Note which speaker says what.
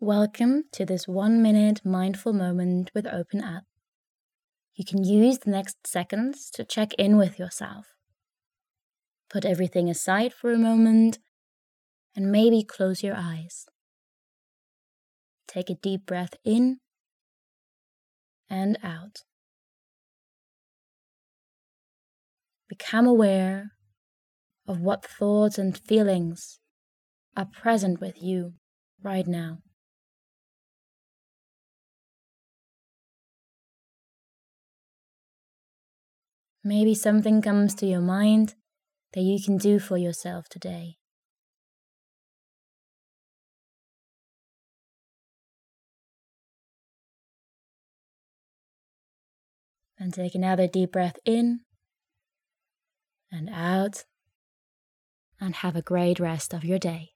Speaker 1: Welcome to this one minute mindful moment with OpenUp. You can use the next seconds to check in with yourself. Put everything aside for a moment and maybe close your eyes. Take a deep breath in and out. Become aware of what thoughts and feelings are present with you right now. Maybe something comes to your mind that you can do for yourself today. And take another deep breath in and out, and have a great rest of your day.